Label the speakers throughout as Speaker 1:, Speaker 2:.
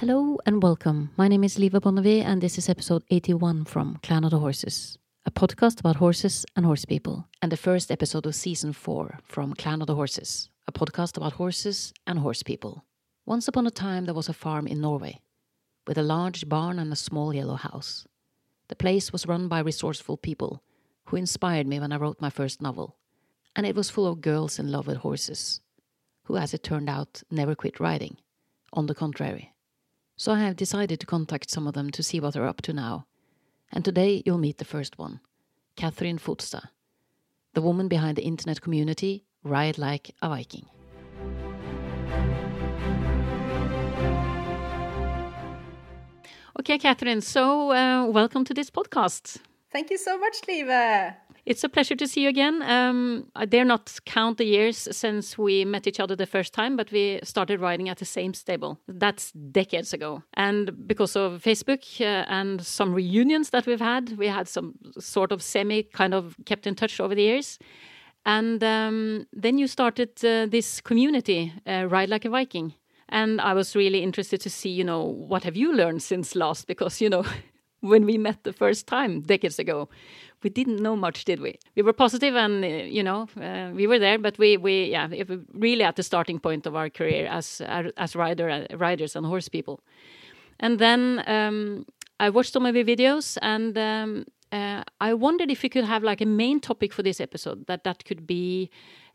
Speaker 1: Hello and welcome. My name is Liva Bonnevie, and this is episode 81 from Clan of the Horses, a podcast about horses and horse people, and the first episode of season 4 from Clan of the Horses, a podcast about horses and horse people. Once upon a time, there was a farm in Norway with a large barn and a small yellow house. The place was run by resourceful people who inspired me when I wrote my first novel, and it was full of girls in love with horses, who, as it turned out, never quit riding. On the contrary, so I have decided to contact some of them to see what they're up to now. And today you'll meet the first one, Catherine Fotstad, the woman behind the internet community Ride Like a Viking. Okay, Catherine, so uh, welcome to this podcast.
Speaker 2: Thank you so much, Liva.
Speaker 1: It's a pleasure to see you again. Um, I dare not count the years since we met each other the first time, but we started riding at the same stable. That's decades ago. And because of Facebook uh, and some reunions that we've had, we had some sort of semi kind of kept in touch over the years. And um, then you started uh, this community, uh, Ride Like a Viking. And I was really interested to see, you know, what have you learned since last? Because, you know, when we met the first time decades ago, we didn't know much, did we? We were positive and, uh, you know, uh, we were there, but we, we yeah, we really at the starting point of our career as, as rider, uh, riders and horse people. And then um, I watched some of videos and um, uh, I wondered if you could have like a main topic for this episode, that that could be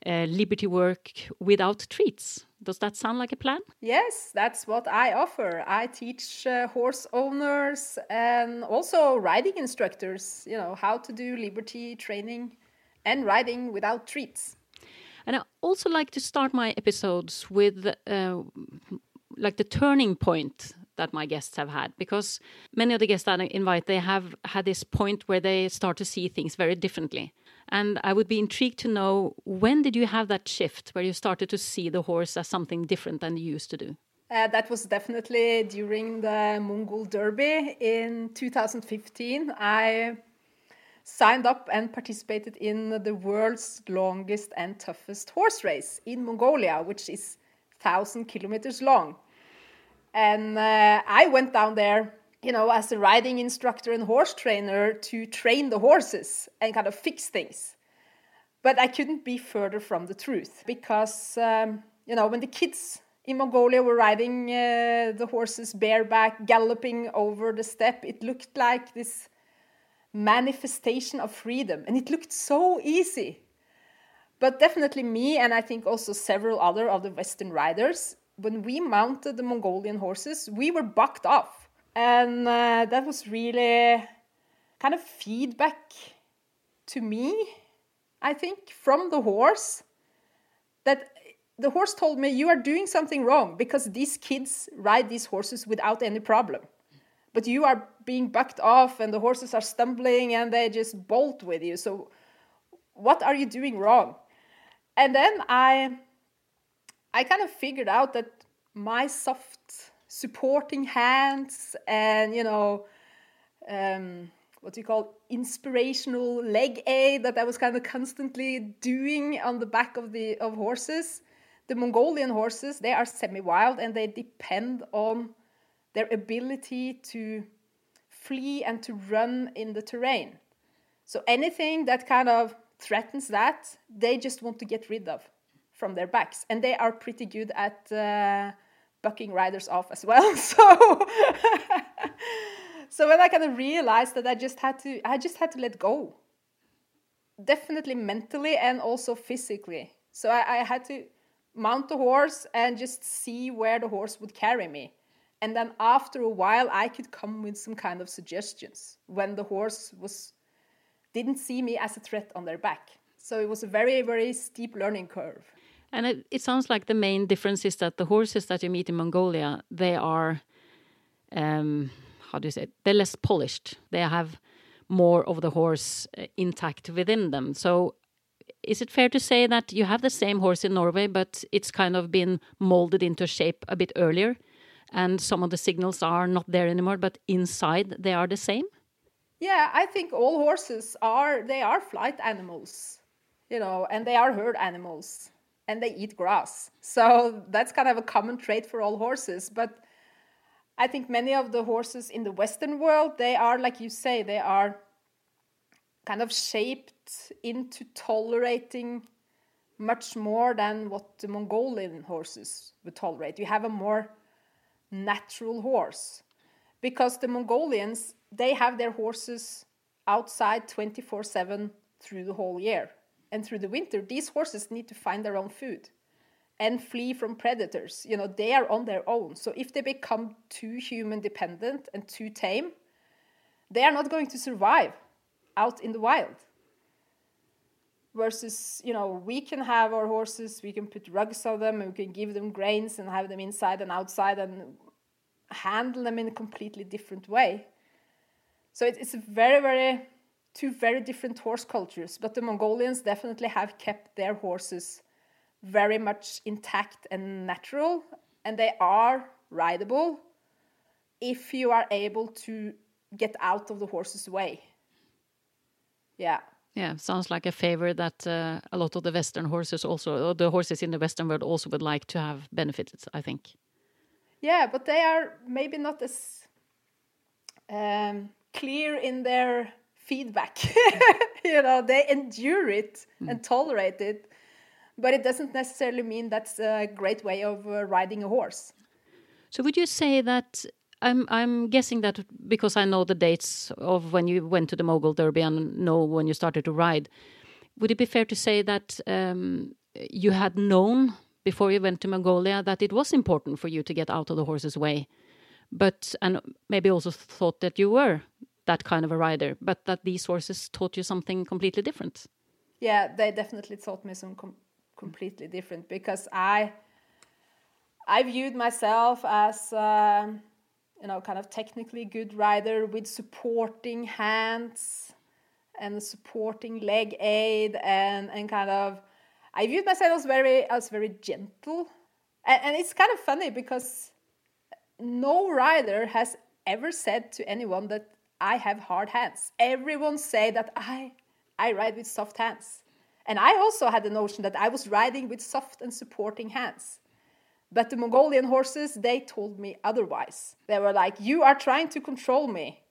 Speaker 1: uh, liberty work without treats. Does that sound like a plan?
Speaker 2: Yes, that's what I offer. I teach uh, horse owners and also riding instructors, you know, how to do liberty training and riding without treats.
Speaker 1: And I also like to start my episodes with uh, like the turning point that my guests have had because many of the guests that I invite they have had this point where they start to see things very differently and I would be intrigued to know when did you have that shift where you started to see the horse as something different than you used to do?
Speaker 2: Uh, that was definitely during the Mongol Derby in 2015. I signed up and participated in the world's longest and toughest horse race in Mongolia, which is 1,000 kilometers long. And uh, I went down there you know, as a riding instructor and horse trainer to train the horses and kind of fix things. But I couldn't be further from the truth because, um, you know, when the kids in Mongolia were riding uh, the horses bareback, galloping over the steppe, it looked like this manifestation of freedom. And it looked so easy. But definitely me, and I think also several other of the Western riders, when we mounted the Mongolian horses, we were bucked off and uh, that was really kind of feedback to me, I think, from the horse that the horse told me, You are doing something wrong because these kids ride these horses without any problem. But you are being bucked off and the horses are stumbling and they just bolt with you. So, what are you doing wrong? And then I, I kind of figured out that my soft supporting hands and you know um, what do you call inspirational leg aid that I was kind of constantly doing on the back of the of horses. The Mongolian horses they are semi-wild and they depend on their ability to flee and to run in the terrain. So anything that kind of threatens that, they just want to get rid of from their backs, and they are pretty good at. Uh, bucking riders off as well. So so when I kind of realized that I just had to I just had to let go. Definitely mentally and also physically. So I, I had to mount the horse and just see where the horse would carry me. And then after a while I could come with some kind of suggestions when the horse was didn't see me as a threat on their back. So it was a very, very steep learning curve.
Speaker 1: And it, it, sounds like the main difference is that the horses that you meet in Mongolia, they are, um, how do you say, it? they're less polished. They have more of the horse uh, intact within them. So, is it fair to say that you have the same horse in Norway, but it's kind of been molded into shape a bit earlier, and some of the signals are not there anymore, but inside they are the same?
Speaker 2: Yeah, I think all horses are they are flight animals, you know, and they are herd animals and they eat grass. So that's kind of a common trait for all horses. But I think many of the horses in the Western world, they are, like you say, they are kind of shaped into tolerating much more than what the Mongolian horses would tolerate. You have a more natural horse because the Mongolians, they have their horses outside 24 7 through the whole year. And through the winter, these horses need to find their own food and flee from predators. You know, they are on their own. So if they become too human dependent and too tame, they are not going to survive out in the wild. Versus, you know, we can have our horses, we can put rugs on them, and we can give them grains and have them inside and outside and handle them in a completely different way. So it's a very, very two very different horse cultures, but the Mongolians definitely have kept their horses very much intact and natural, and they are rideable if you are able to get out of the horse's way. Yeah.
Speaker 1: Yeah, sounds like a favor that uh, a lot of the Western horses also, or the horses in the Western world also would like to have benefited, I think.
Speaker 2: Yeah, but they are maybe not as um, clear in their feedback. you know, they endure it mm. and tolerate it, but it doesn't necessarily mean that's a great way of uh, riding a horse.
Speaker 1: So, would you say that? I'm I'm guessing that because I know the dates of when you went to the Mongol Derby and know when you started to ride. Would it be fair to say that um, you had known before you went to Mongolia that it was important for you to get out of the horse's way, but and maybe also thought that you were that kind of a rider, but that these horses taught you something completely different.
Speaker 2: Yeah, they definitely taught me some com completely different because I I viewed myself as um, you know kind of technically good rider with supporting hands and supporting leg aid and and kind of I viewed myself as very as very gentle and, and it's kind of funny because no rider has ever said to anyone that I have hard hands. Everyone say that I I ride with soft hands. And I also had the notion that I was riding with soft and supporting hands. But the Mongolian horses, they told me otherwise. They were like, You are trying to control me.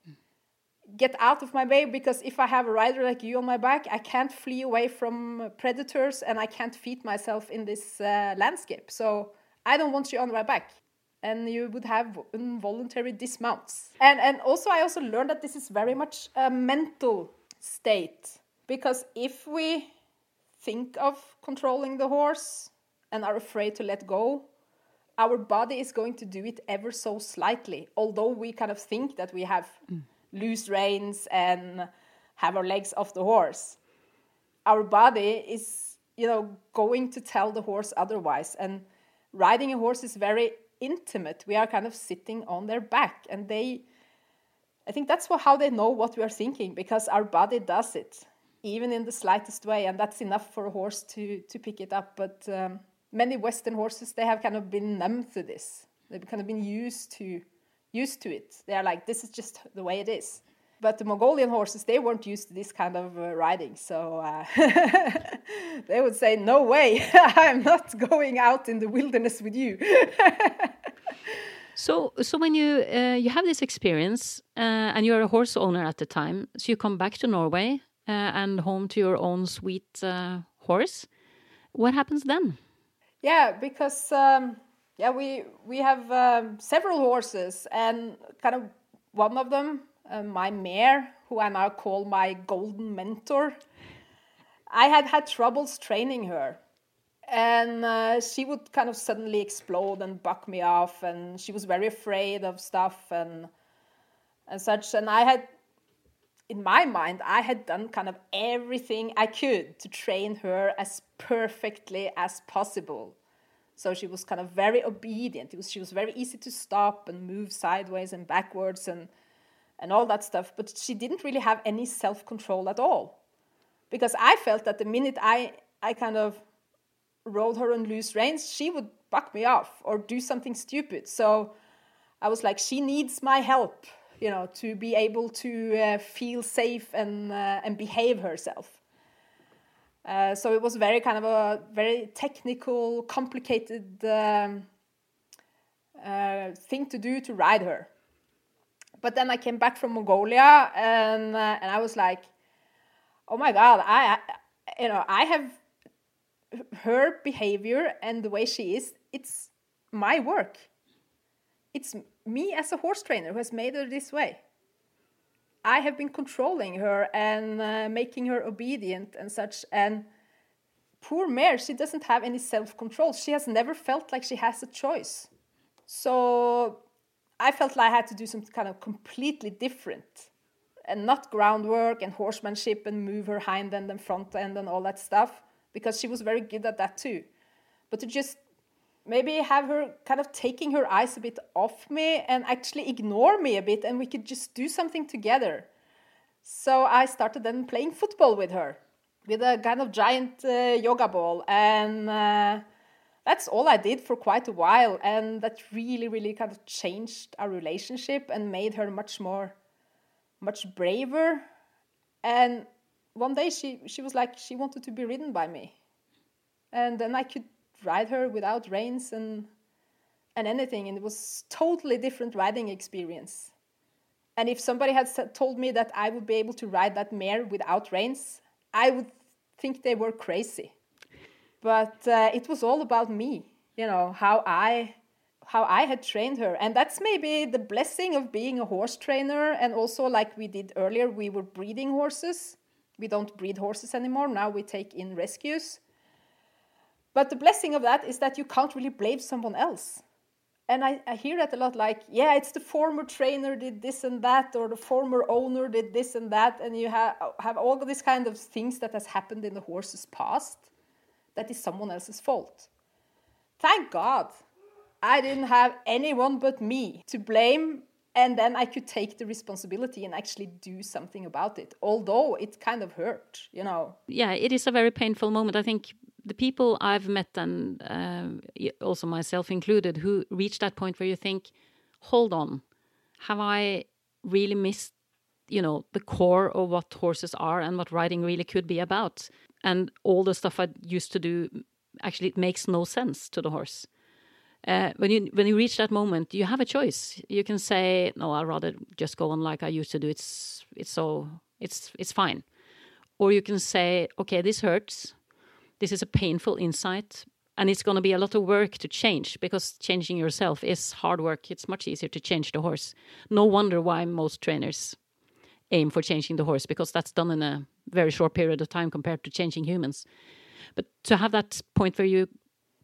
Speaker 2: Get out of my way because if I have a rider like you on my back, I can't flee away from predators and I can't feed myself in this uh, landscape. So I don't want you on my back and you would have involuntary dismounts. And, and also, I also learned that this is very much a mental state because if we think of controlling the horse and are afraid to let go, our body is going to do it ever so slightly. Although we kind of think that we have mm. loose reins and have our legs off the horse, our body is, you know, going to tell the horse otherwise. And riding a horse is very intimate. We are kind of sitting on their back, and they. I think that's how they know what we are thinking because our body does it, even in the slightest way, and that's enough for a horse to to pick it up. But um, many Western horses they have kind of been numb to this. They've kind of been used to used to it. They are like, this is just the way it is. But the Mongolian horses, they weren't used to this kind of uh, riding. So uh, they would say, no way, I'm not going out in the wilderness with you.
Speaker 1: so, so when you, uh, you have this experience uh, and you're a horse owner at the time, so you come back to Norway uh, and home to your own sweet uh, horse. What happens then?
Speaker 2: Yeah, because um, yeah, we we have um, several horses, and kind of one of them uh, my mare, who I now call my golden mentor. I had had troubles training her. And uh, she would kind of suddenly explode and buck me off, and she was very afraid of stuff and and such. And I had, in my mind, I had done kind of everything I could to train her as perfectly as possible. So she was kind of very obedient. Was she was very easy to stop and move sideways and backwards and and all that stuff. But she didn't really have any self control at all. Because I felt that the minute I, I kind of rode her on loose reins, she would buck me off or do something stupid. So I was like, she needs my help, you know, to be able to uh, feel safe and, uh, and behave herself. Uh, so it was very kind of a very technical, complicated um, uh, thing to do to ride her. But then I came back from Mongolia and uh, and I was like, oh my god, I, I you know I have her behavior and the way she is. It's my work. It's me as a horse trainer who has made her this way. I have been controlling her and uh, making her obedient and such. And poor Mare, she doesn't have any self control. She has never felt like she has a choice. So I felt like I had to do something kind of completely different and not groundwork and horsemanship and move her hind end and front end and all that stuff because she was very good at that too. But to just maybe have her kind of taking her eyes a bit off me and actually ignore me a bit and we could just do something together. So I started then playing football with her with a kind of giant uh, yoga ball and uh, that's all I did for quite a while and that really really kind of changed our relationship and made her much more much braver. And one day she she was like she wanted to be ridden by me. And then I could ride her without reins and and anything and it was totally different riding experience. And if somebody had told me that i would be able to ride that mare without reins i would think they were crazy but uh, it was all about me you know how i how i had trained her. And that's maybe the blessing of being a horse trainer. And also like we did earlier we were breeding horses. We don't breed horses anymore. Now we take in rescues. But the blessing of that is that you can't really blame someone else. And I, I hear that a lot like, yeah, it's the former trainer did this and that, or the former owner did this and that. And you have, have all these kind of things that has happened in the horse's past that is someone else's fault. Thank God I didn't have anyone but me to blame and then I could take the responsibility and actually do something about it. Although it kind of hurt, you know.
Speaker 1: Yeah, it is a very painful moment. I think the people I've met, and uh, also myself included, who reach that point where you think, hold on, have I really missed, you know, the core of what horses are and what riding really could be about? And all the stuff I used to do actually it makes no sense to the horse. Uh, when you when you reach that moment, you have a choice. You can say, "No, I'd rather just go on like I used to do. It's it's so it's it's fine," or you can say, "Okay, this hurts this is a painful insight and it's going to be a lot of work to change because changing yourself is hard work it's much easier to change the horse no wonder why most trainers aim for changing the horse because that's done in a very short period of time compared to changing humans but to have that point where you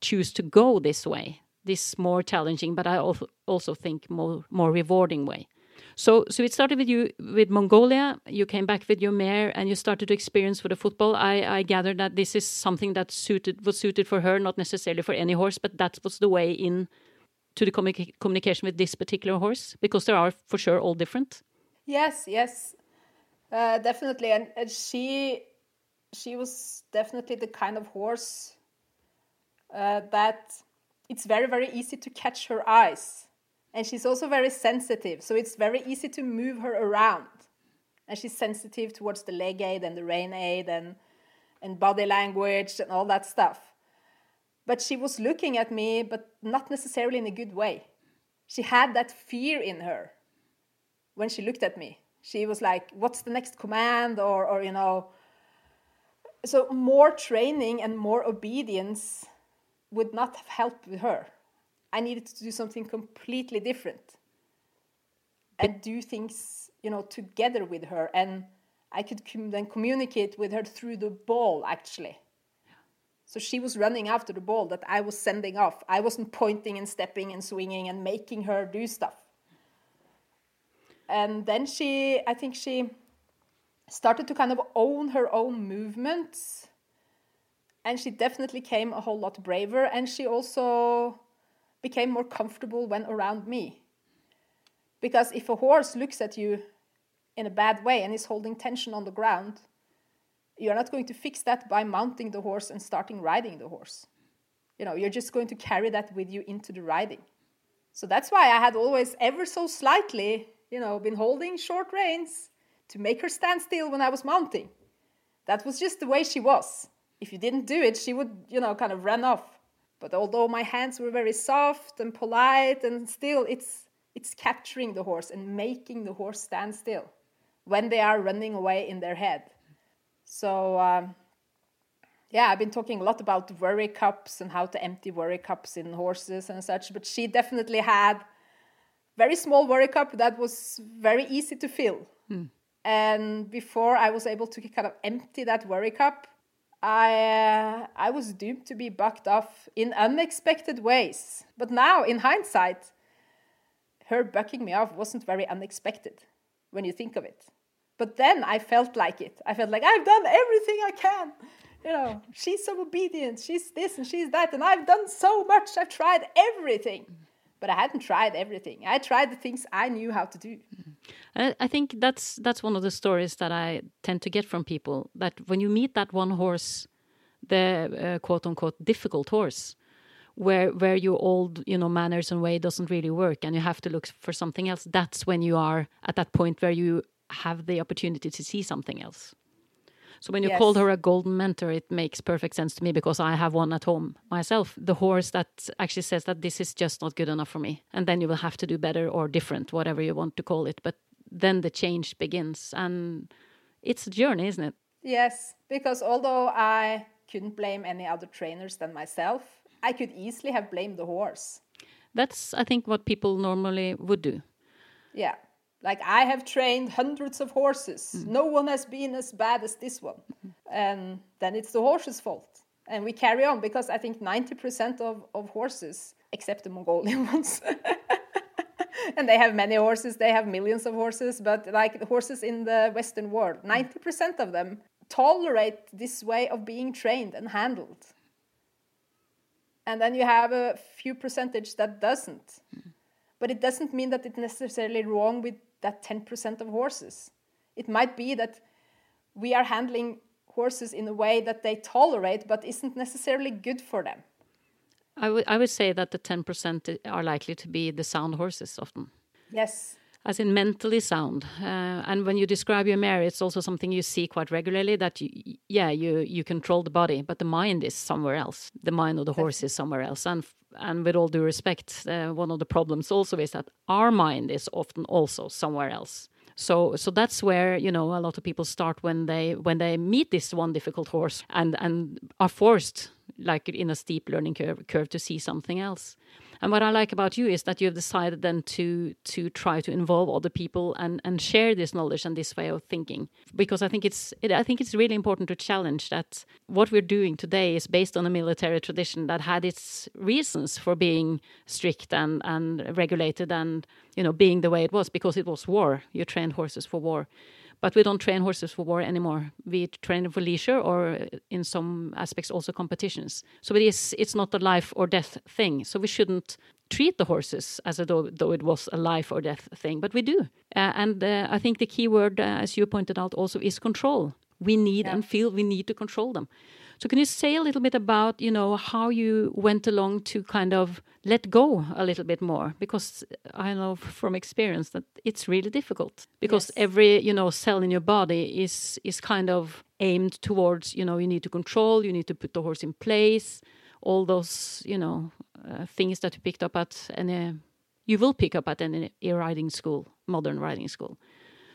Speaker 1: choose to go this way this more challenging but i also think more more rewarding way so, so it started with you with Mongolia. You came back with your mare, and you started to experience with the football. I, I gathered that this is something that suited was suited for her, not necessarily for any horse, but that was the way in to the communic communication with this particular horse, because there are for sure all different.
Speaker 2: Yes, yes, uh, definitely, and, and she she was definitely the kind of horse uh, that it's very very easy to catch her eyes and she's also very sensitive, so it's very easy to move her around. And she's sensitive towards the leg aid and the rein aid and, and body language and all that stuff. But she was looking at me, but not necessarily in a good way. She had that fear in her when she looked at me. She was like, What's the next command? Or, or you know, so more training and more obedience would not have helped with her. I needed to do something completely different and do things, you know, together with her. And I could com then communicate with her through the ball, actually. So she was running after the ball that I was sending off. I wasn't pointing and stepping and swinging and making her do stuff. And then she, I think she started to kind of own her own movements. And she definitely came a whole lot braver. And she also became more comfortable when around me. Because if a horse looks at you in a bad way and is holding tension on the ground, you're not going to fix that by mounting the horse and starting riding the horse. You know, you're just going to carry that with you into the riding. So that's why I had always, ever so slightly, you know, been holding short reins to make her stand still when I was mounting. That was just the way she was. If you didn't do it, she would, you know, kind of run off But although my hands were very soft and polite, and still it's it's capturing the horse and making the horse stand still when they are running away in their head. So um, yeah, I've been talking a lot about worry cups and how to empty worry cups in horses and such. But she definitely had very small worry cup that was very easy to fill. Mm. And before I was able to kind of empty that worry cup, I uh, I was doomed to be bucked off in unexpected ways. But now, in hindsight, her bucking me off wasn't very unexpected when you think of it. But then I felt like it. I felt like I've done everything I can. You know, she's so obedient. She's this and she's that, and I've done so much. I've tried everything but I hadn't tried everything. I tried the things I knew how to do.
Speaker 1: I think that's that's one of the stories that I tend to get from people. That when you meet that one horse, the uh, quote unquote difficult horse, where where your old you know manners and way doesn't really work, and you have to look for something else. That's when you are at that point where you have the opportunity to see something else. So when you yes. called her a golden mentor, it makes perfect sense to me because I have one at home myself. The horse that actually says that this is just not good enough for me. And then you will have to do better or different, whatever you want to call it. But then the change begins. And it's a journey, isn't it?
Speaker 2: Yes, because although I couldn't blame any other trainers than myself, I could easily have blamed the horse.
Speaker 1: That's, I think, what people normally would do.
Speaker 2: Yeah. Like I have trained hundreds of horses. Mm. No one has been as bad as this one. Mm. And then it's the horse's fault. And we carry on because I think 90% of, of horses, except the Mongolian ones, and they have many horses, they have millions of horses, but like the horses in the Western world, 90% of them tolerate this way of being trained and handled. And then you have a few percentage that doesn't. Mm. But it doesn't mean that it's necessarily wrong with that 10% of horses. It might be that we are handling horses in a way that they tolerate but isn't necessarily good for them.
Speaker 1: I would I would say that the 10% are likely to be the sound horses often.
Speaker 2: Yes.
Speaker 1: As in mentally sound. Uh, and when you describe your mare, it's also something you see quite regularly that, you, yeah, you, you control the body, but the mind is somewhere else. The mind of the horse is somewhere else. And and with all due respect, uh, one of the problems also is that our mind is often also somewhere else. So, so that's where you know a lot of people start when they when they meet this one difficult horse and and are forced, like in a steep learning curve, curve to see something else. And what I like about you is that you have decided then to to try to involve other people and and share this knowledge and this way of thinking because I think it's it, I think it's really important to challenge that what we're doing today is based on a military tradition that had its reasons for being strict and and regulated and you know being the way it was because it was war. You trained horses for war. But we don't train horses for war anymore. We train them for leisure or in some aspects also competitions. So it is it's not a life or death thing. So we shouldn't treat the horses as though, though it was a life or death thing, but we do. Uh, and uh, I think the key word, uh, as you pointed out, also is control. We need yeah. and feel we need to control them. So can you say a little bit about, you know, how you went along to kind of let go a little bit more? Because I know from experience that it's really difficult because yes. every, you know, cell in your body is is kind of aimed towards, you know, you need to control, you need to put the horse in place, all those, you know, uh, things that you picked up at any you will pick up at any riding school, modern riding school.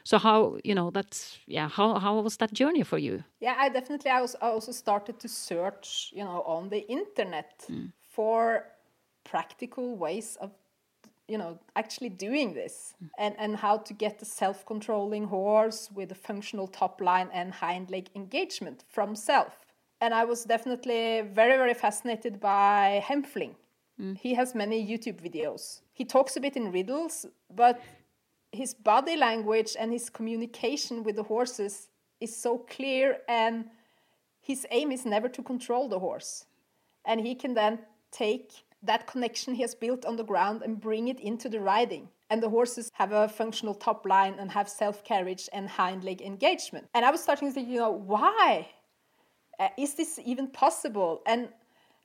Speaker 1: So how you know that's yeah how how was that journey for you?
Speaker 2: Yeah, I definitely I, was, I also started to search you know on the internet mm. for practical ways of you know actually doing this mm. and and how to get a self-controlling horse with a functional top line and hind leg engagement from self. And I was definitely very very fascinated by Hempfling. Mm. He has many YouTube videos. He talks a bit in riddles, but his body language and his communication with the horses is so clear and his aim is never to control the horse. And he can then take that connection he has built on the ground and bring it into the riding. And the horses have a functional top line and have self carriage and hind leg engagement. And i was starting to think you know why? Uh, is this even possible? And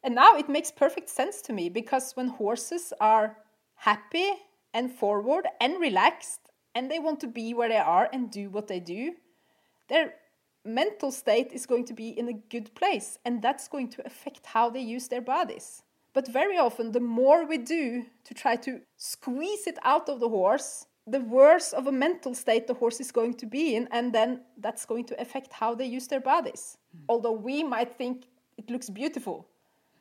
Speaker 2: and now it makes perfect sense to me because when horses are happy and forward and relaxed and they want to be where they are and do what they do, their mental state is going to be in a good place and that's going to affect how they use their bodies. But very often, the more we do to try to squeeze it out of the horse, the worse of a mental state the horse is going to be in, and then that's going to affect how they use their bodies. Mm. Although we might think it looks beautiful,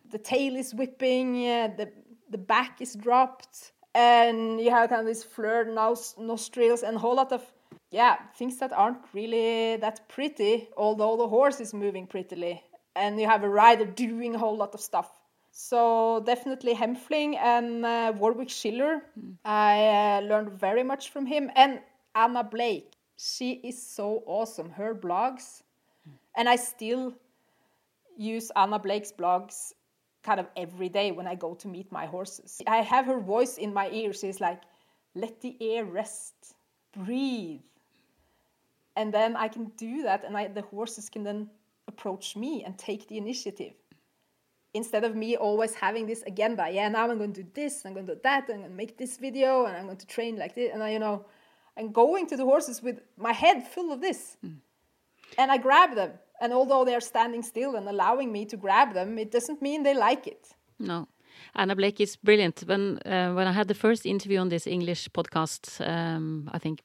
Speaker 2: the tail is whipping, uh, the the back is dropped, and you have kind of these flared nostrils and a whole lot of yeah things that aren't really that pretty. Although the horse is moving prettily, and you have a rider doing a whole lot of stuff. So definitely Hempfling and uh, Warwick Schiller. Mm. I uh, learned very much from him. And Anna Blake. She is so awesome. Her blogs. Mm. And I still use Anna Blake's blogs kind of every day when I go to meet my horses. I have her voice in my ears. She's like, let the air rest, breathe. And then I can do that, and I, the horses can then approach me and take the initiative instead of me always having this agenda yeah now i'm going to do this i'm going to do that i'm going to make this video and i'm going to train like this and i you know i'm going to the horses with my head full of this mm. and i grab them and although they're standing still and allowing me to grab them it doesn't mean they like it
Speaker 1: no Anna Blake is brilliant. When uh, when I had the first interview on this English podcast, um, I think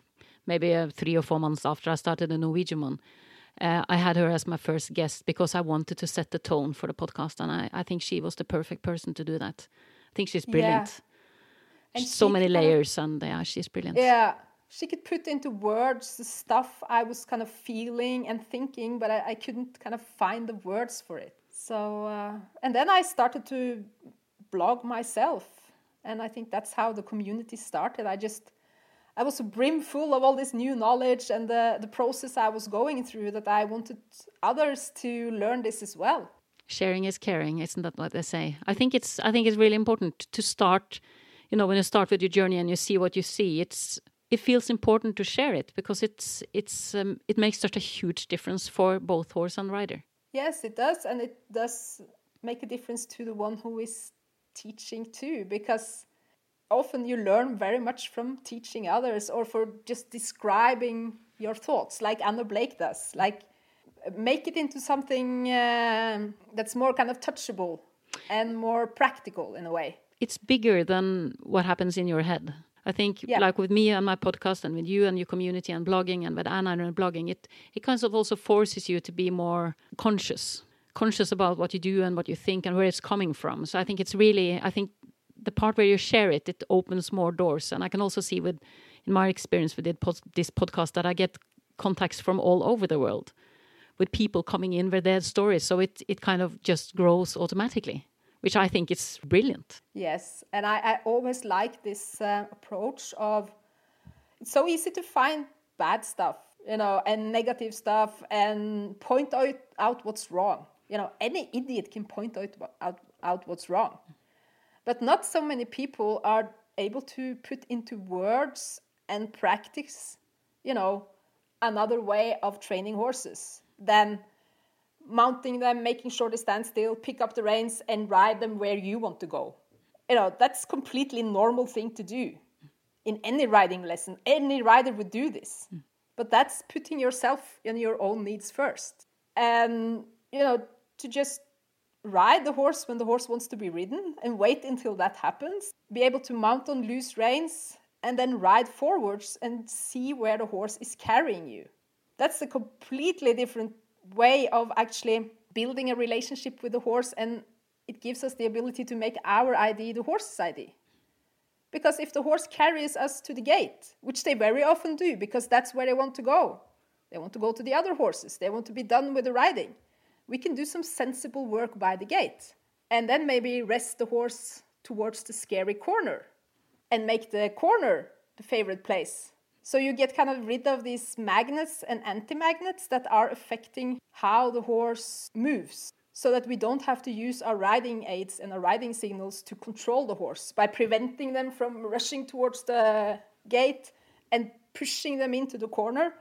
Speaker 1: maybe uh, three or four months after I started the Norwegian one, uh, I had her as my first guest because I wanted to set the tone for the podcast, and I, I think she was the perfect person to do that. I think she's brilliant. Yeah. And so many layers, and yeah, she's brilliant.
Speaker 2: Yeah, she could put into words the stuff I was kind of feeling and thinking, but I, I couldn't kind of find the words for it. So, uh, and then I started to blog myself, and I think that's how the community started. I just I was brimful of all this new knowledge and the, the process I was going through that I wanted others to learn this as well.
Speaker 1: Sharing is caring, isn't that what they say? I think it's I think it's really important to start, you know, when you start with your journey and you see what you see, it's it feels important to share it because it's it's um, it makes such a huge difference for both horse and rider.
Speaker 2: Yes, it does, and it does make a difference to the one who is teaching too, because often you learn very much from teaching others or for just describing your thoughts like anna blake does like make it into something uh, that's more kind of touchable and more practical in a way
Speaker 1: it's bigger than what happens in your head i think yeah. like with me and my podcast and with you and your community and blogging and with anna and blogging it it kind of also forces you to be more conscious conscious about what you do and what you think and where it's coming from so i think it's really i think the part where you share it, it opens more doors. And I can also see with, in my experience with this podcast, that I get contacts from all over the world with people coming in with their stories. So it it kind of just grows automatically, which I think is brilliant.
Speaker 2: Yes, and I, I always like this uh, approach of it's so easy to find bad stuff, you know, and negative stuff, and point out out what's wrong. You know, any idiot can point out out, out what's wrong but not so many people are able to put into words and practice, you know, another way of training horses than mounting them, making sure they stand still, pick up the reins, and ride them where you want to go. You know, that's completely normal thing to do in any riding lesson. Any rider would do this. But that's putting yourself and your own needs first. And, you know, to just ride the horse when the horse wants to be ridden and wait until that happens, be able to mount on loose reins, and then ride forwards and see where the horse is carrying you. That's a completely different way of actually building a relationship with the horse, and it gives us the ability to make our ID the horse's ID. Because if the horse carries us to the gate, which they very often do, because that's where they want to go, they want to go to the other horses, they want to be done with the riding we can do some sensible work by the gate and then maybe rest the horse towards the scary corner and make the corner the favorite place. So you get kind of rid of these magnets and anti-magnets that are affecting how the horse moves so that we don't have to use our riding aids and our riding signals to control the horse by preventing them from rushing towards the gate and pushing them into the corner.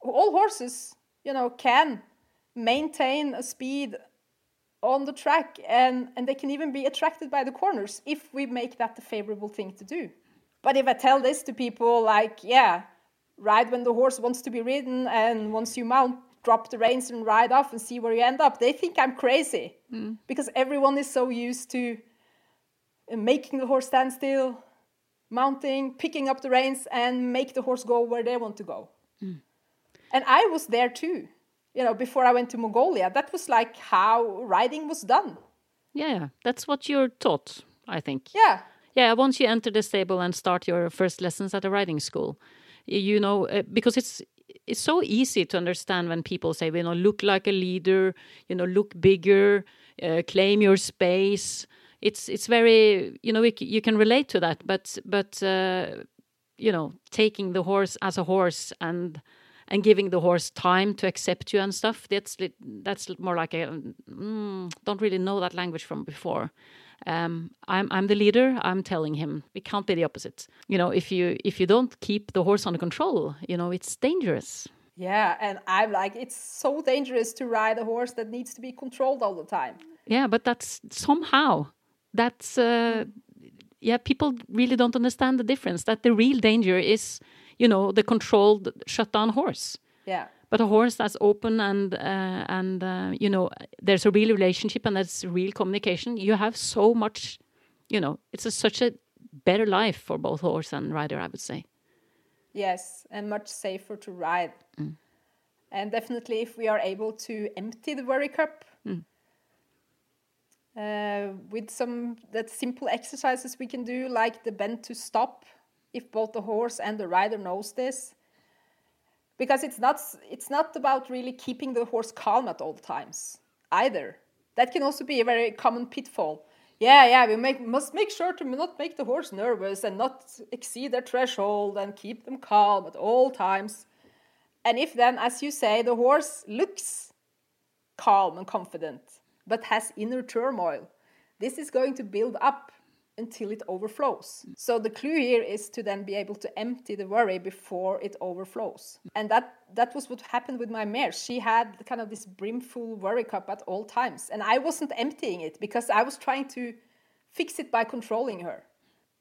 Speaker 2: All horses, you know, can maintain a speed on the track and, and they can even be attracted by the corners if we make that the favorable thing to do. But if I tell this to people like, yeah, ride when the horse wants to be ridden and once you mount, drop the reins and ride off and see where you end up, they think I'm crazy mm. because everyone is so used to making the horse stand still, mounting, picking up the reins, and make the horse go where they want to go. Mm. And I was there too. You know, before I went to Mongolia, that was like how riding was done.
Speaker 1: Yeah, that's what you're taught, I think.
Speaker 2: Yeah.
Speaker 1: Yeah, once you enter the stable and start your first lessons at a riding school, you know, uh, because it's it's so easy to understand when people say, you know, look like a leader, you know, look bigger, uh, claim your space. It's it's very, you know, you can relate to that, but but uh, you know, taking the horse as a horse and and giving the horse time to accept you and stuff. That's that's more like a mm, don't really know that language from before. Um, I'm I'm the leader. I'm telling him it can't be the opposite. You know, if you if you don't keep the horse under control, you know it's dangerous.
Speaker 2: Yeah, and I'm like, it's so dangerous to ride a horse that needs to be controlled all the time.
Speaker 1: Yeah, but that's somehow that's uh, yeah. People really don't understand the difference. That the real danger is, you know, the controlled, shut down horse.
Speaker 2: Yeah
Speaker 1: but a horse that's open and uh, and uh, you know there's a real relationship and there's real communication you have so much you know it's a, such a better life for both horse and rider i would say
Speaker 2: yes and much safer to ride mm. and definitely if we are able to empty the worry cup mm. uh, with some that simple exercises we can do like the bend to stop if both the horse and the rider knows this because it's not it's not about really keeping the horse calm at all times either. That can also be a very common pitfall. Yeah yeah we make, must make sure to not make the horse nervous and not exceed their threshold and keep them calm at all times. And if then as you say the horse looks calm and confident but has inner turmoil this is going to build up until it overflows. So the clue here is to then be able to empty the worry before it overflows. And that that was what happened with my mare. She had kind of this brimful worry cup at all times, and I wasn't emptying it because I was trying to fix it by controlling her.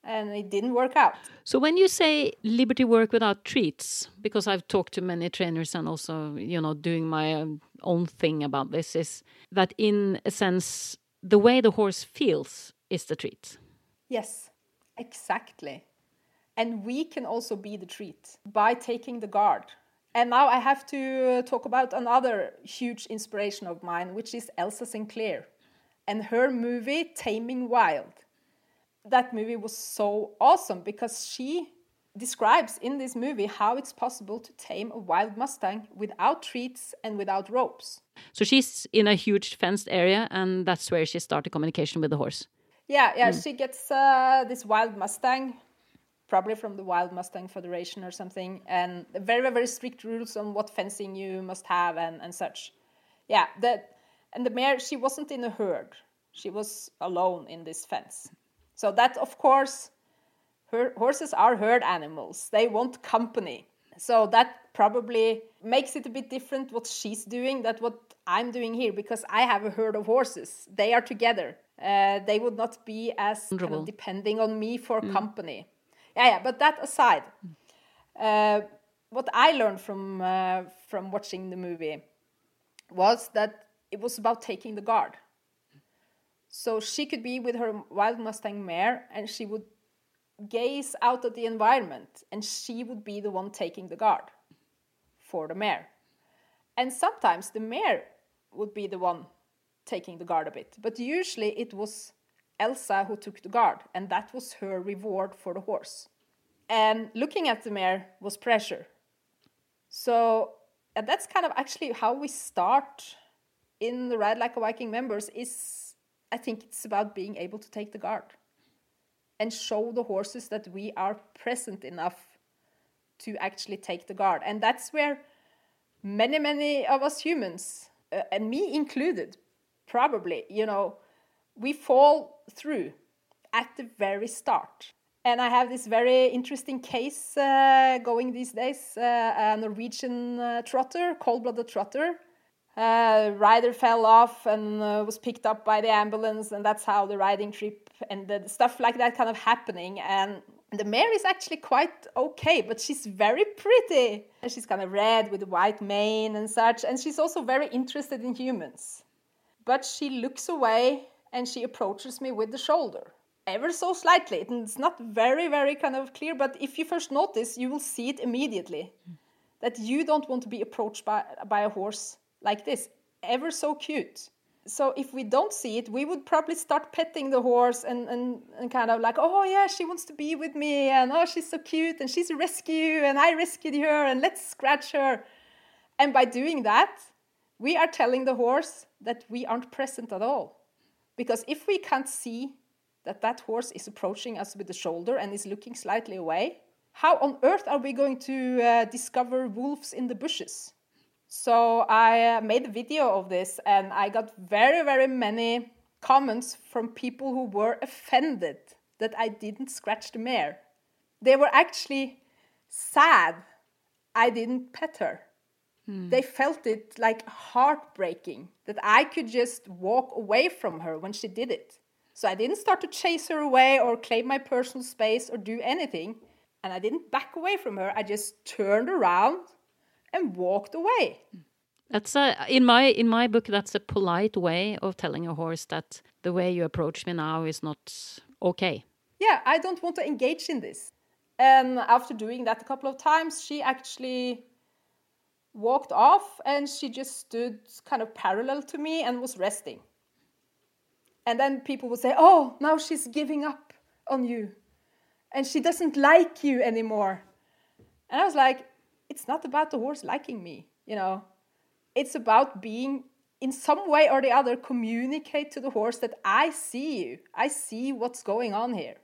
Speaker 2: And it didn't work out.
Speaker 1: So when you say liberty work without treats, because I've talked to many trainers and also, you know, doing my own thing about this, is that in a sense the way the horse feels is the treat
Speaker 2: Yes, exactly. And we can also be the treat by taking the guard. And now I have to uh, talk about another huge inspiration of mine, which is Elsa Sinclair and her movie Taming Wild. That movie was so awesome because she describes in this movie how it's possible to tame a wild Mustang without treats and without ropes.
Speaker 1: So she's in a huge fenced area, and that's where she started communication with the horse.
Speaker 2: Yeah, yeah. Mm. She gets uh, this wild Mustang, probably from the Wild Mustang Federation or something, and very, very strict rules on what fencing you must have and, and such. Yeah, that and the mare she wasn't in a herd; she was alone in this fence. So that, of course, her horses are herd animals. They want company. So that probably makes it a bit different what she's doing than what I'm doing here because I have a herd of horses. They are together uh, they would not be as kind of depending on me for mm. company. Yeah, yeah. But that aside, uh, what I learned from uh, from watching the movie was that it was about taking the guard. So she could be with her wild Mustang mare, and she would gaze out at the environment, and she would be the one taking the guard for the mare. And sometimes the mare would be the one taking the guard a bit. But usually it was Elsa who took the guard, and that was her reward for the horse. And looking at the mare was pressure. So and that's kind of actually how we start in the Ride Like a Viking members is I think it's about being able to take the guard and show the horses that we are present enough to actually take the guard. And that's where many, many of us humans, uh, and me included, probably, you know, we fall through at the very start. And I have this very interesting case uh, going these days uh, a Norwegian uh, trotter, cold blooded trotter. Uh, rider fell off and uh, was picked up by the ambulance, and that's how the riding trip ended. Stuff like that kind of happening. And the mare is actually quite okay, but she's very pretty. And she's kind of red with white mane and such. And she's also very interested in humans. But she looks away and she approaches me with the shoulder. ever so slightly. And it's not very, very kind of clear, but if you first notice, you will see it immediately. That you don't want to be approached by, by a horse like this. Ever so cute. So if we don't see it, we would probably start petting the horse and, and, and kind of like, oh yeah, she wants to be with me, and oh, she's so cute, and she's a rescue, and I rescued her, and let's scratch her. And by doing that, we are telling the horse that we aren't present at all. Because if we can't see that that horse is approaching us with the shoulder and is looking slightly away, how on earth are we going to uh, discover wolves in the bushes? So I uh, made a video of this and I got very, very many comments from people who were offended that I didn't scratch the mare. They were actually sad I didn't pet her. Hmm. They felt it like heartbreaking that I could just walk away from her when she did it. So I didn't start to chase her away or claim my personal space or do anything. And I didn't back away from her. I just turned around and walked away.
Speaker 1: That's a in my in my book that's a polite way of telling a horse that the way you approach me now is not okay.
Speaker 2: Yeah, I don't want to engage in this. And after doing that a couple of times, she actually walked off and she just stood kind of parallel to me and was resting. And then people would say, Oh, now she's giving up on you. And she doesn't like you anymore. And I was like, It's not about the horse liking me, you know. It's about being, in some way or the other, communicate to the horse that I see you. I see what's going on here.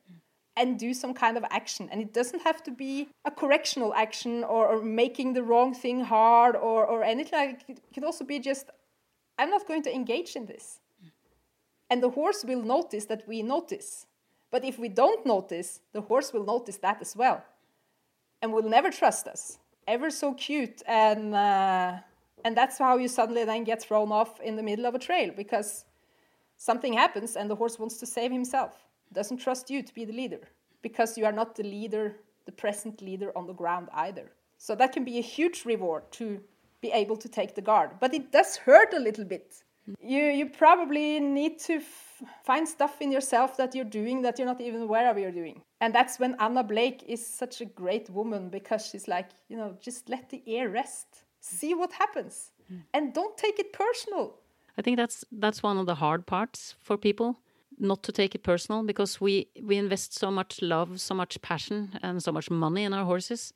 Speaker 2: And do some kind of action. And it doesn't have to be a correctional action or, or making the wrong thing hard or, or anything. Like it could also be just, I'm not going to engage in this and the horse will notice that we notice. But if we don't notice, the horse will notice that as well and will never trust us. Ever so cute. And, uh, and that's how you suddenly then get thrown off in the middle of a trail because something happens and the horse wants to save himself. Doesn't trust you to be the leader because you are not the leader, the present leader on the ground either. So that can be a huge reward to be able to take the guard. But it does hurt a little bit you you probably need to find stuff in yourself that you're doing that you're not even aware of you're doing and that's when anna blake is such a great woman because she's like you know just let the air rest see what happens mm. and don't take it personal
Speaker 1: i think that's that's one of the hard parts for people not to take it personal because we we invest so much love so much passion and so much money in our horses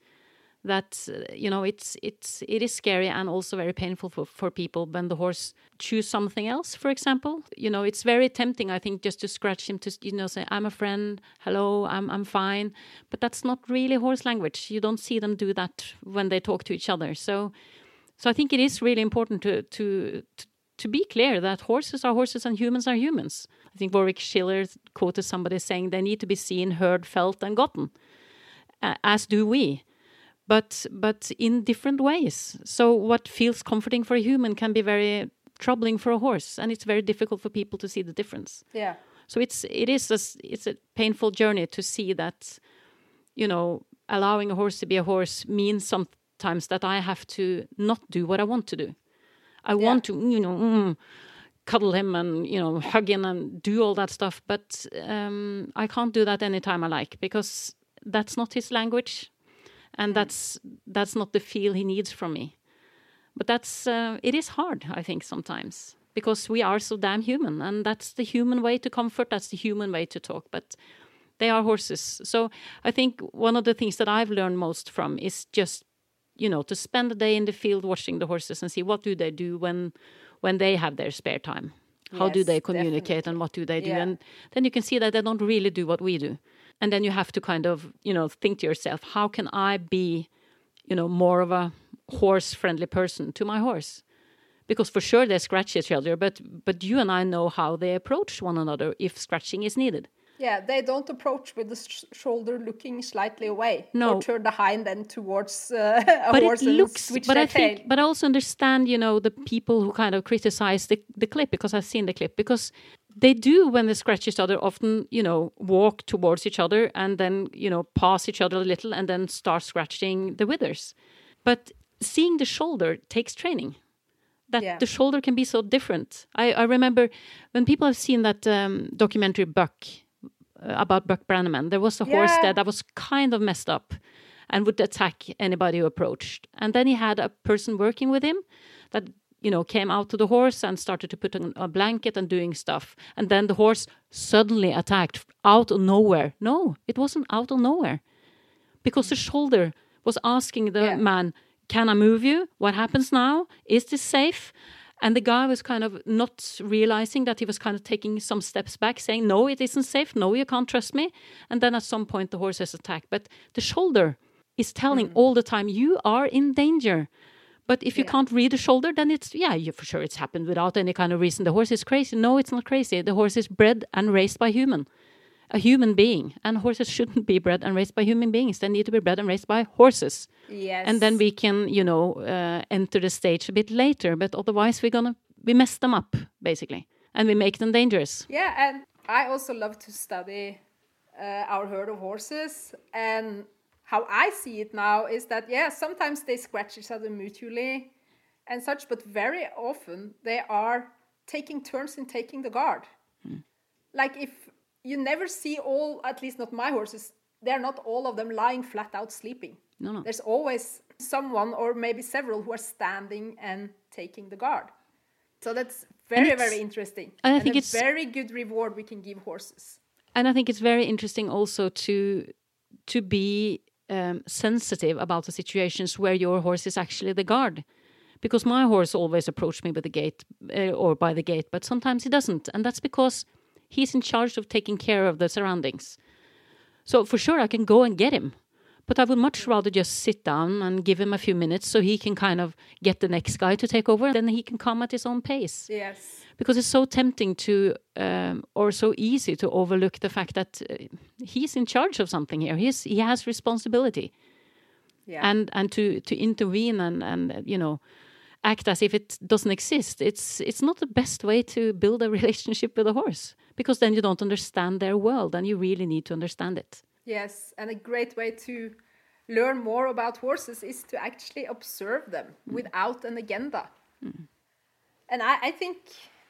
Speaker 1: that uh, you know it's it's it is scary and also very painful for, for people. When the horse choose something else for example you know it's very tempting i think just to scratch him to you know say i'm a friend. Hello. I'm i'm fine. But that's not really horse language. You don't see them do that when they talk to each other. So so i think it is really important to to, to to be clear that horses are horses and humans are humans. I think Warwick Schiller quoted somebody saying they need to be seen, heard, felt, and gotten, uh, as do we but but in different ways. So what feels comforting for a human can be very troubling for a horse, and it's very difficult for people to see the difference.
Speaker 2: Yeah.
Speaker 1: So it's it is a, it's a painful journey to see that, you know, allowing a horse to be a horse means sometimes that I have to not do what I want to do. I yeah. want to, you know. Mm, cuddle him and you know hug him and do all that stuff but um, i can't do that anytime i like because that's not his language and that's that's not the feel he needs from me but that's uh, it is hard i think sometimes because we are so damn human and that's the human way to comfort that's the human way to talk but they are horses so i think one of the things that i've learned most from is just you know to spend a day in the field watching the horses and see what do they do when when they have their spare time how yes, do they communicate definitely. and what do they do yeah. and then you can see that they don't really do what we do and then you have to kind of you know think to yourself how can i be you know more of a horse friendly person to my horse because for sure they scratch each other but but you and i know how they approach one another if scratching is needed
Speaker 2: yeah they don't approach with the sh shoulder looking slightly away
Speaker 1: no.
Speaker 2: or turn the hind end towards uh, a
Speaker 1: but
Speaker 2: horse
Speaker 1: it looks but i think but i also understand you know the people who kind of criticize the, the clip because i've seen the clip because they do when they scratch each other often you know walk towards each other and then you know pass each other a little and then start scratching the withers. But seeing the shoulder takes training. That yeah. the shoulder can be so different. I, I remember when people have seen that um, documentary buck Uh, about Buck Brannaman. There was a horse
Speaker 2: Yeah.
Speaker 1: there that was kind of messed up and would attack anybody who approached. And then he had a person working with him that you know came out to the horse and started to put on a blanket and doing stuff. And then the horse suddenly attacked out of nowhere. No, it wasn't out of nowhere because the shoulder was asking the
Speaker 2: Yeah.
Speaker 1: man, "Can I move you? What happens now? Is this safe?" And the guy was kind of not realizing that he was kind of taking some steps back, saying, "No, it isn't safe. No, you can't trust me." And then at some point, the horse has attacked. But the shoulder is telling mm. all the time, "You are in danger." But if you
Speaker 2: Yeah.
Speaker 1: can't read the shoulder, then it's yeah, you, for sure it's happened without any kind of reason. The horse is crazy. No, it's not crazy. The horse is bred and raised by human a human being, and horses shouldn't be bred and raised by human beings. They need to be bred and raised by horses,
Speaker 2: Yes.
Speaker 1: and then we can, you know, uh, enter the stage a bit later. But otherwise, we're gonna we mess them up basically, and we make them dangerous.
Speaker 2: Yeah, and I also love to study uh, our herd of horses. And how I see it now is that, yeah, sometimes they scratch each other mutually and such, but very often they are taking turns in taking the guard. Like if you never see all, at least not my horses, they're not all of them lying flat out sleeping.
Speaker 1: No, no.
Speaker 2: There's always someone or maybe several who are standing and taking the guard. So that's very, very interesting.
Speaker 1: and I think
Speaker 2: a
Speaker 1: it's-
Speaker 2: very good reward we can give horses.
Speaker 1: And I think it's very interesting also to to be um, sensitive about the situations where your horse is actually the guard. Because my horse always approached me with the gate uh, or by the gate, but sometimes he doesn't, and that's because he's in charge of taking care of the surroundings. So for sure, I can go and get him, but I would much rather just sit down and give him a few minutes so he can kind of get the next guy to take over, and then he can come at his own pace
Speaker 2: Yes.
Speaker 1: because it's so tempting to um, or so easy to overlook the fact that uh, he's in charge of something here he's he has responsibility
Speaker 2: Yeah.
Speaker 1: and and to to intervene and and uh, you know act as if it doesn't exist it's it's not the best way to build a relationship with a horse because then you don't understand their world and you really need to understand it
Speaker 2: yes. And a great way to learn more about horses is to actually observe them mm. without an agenda. Mm. And I, I think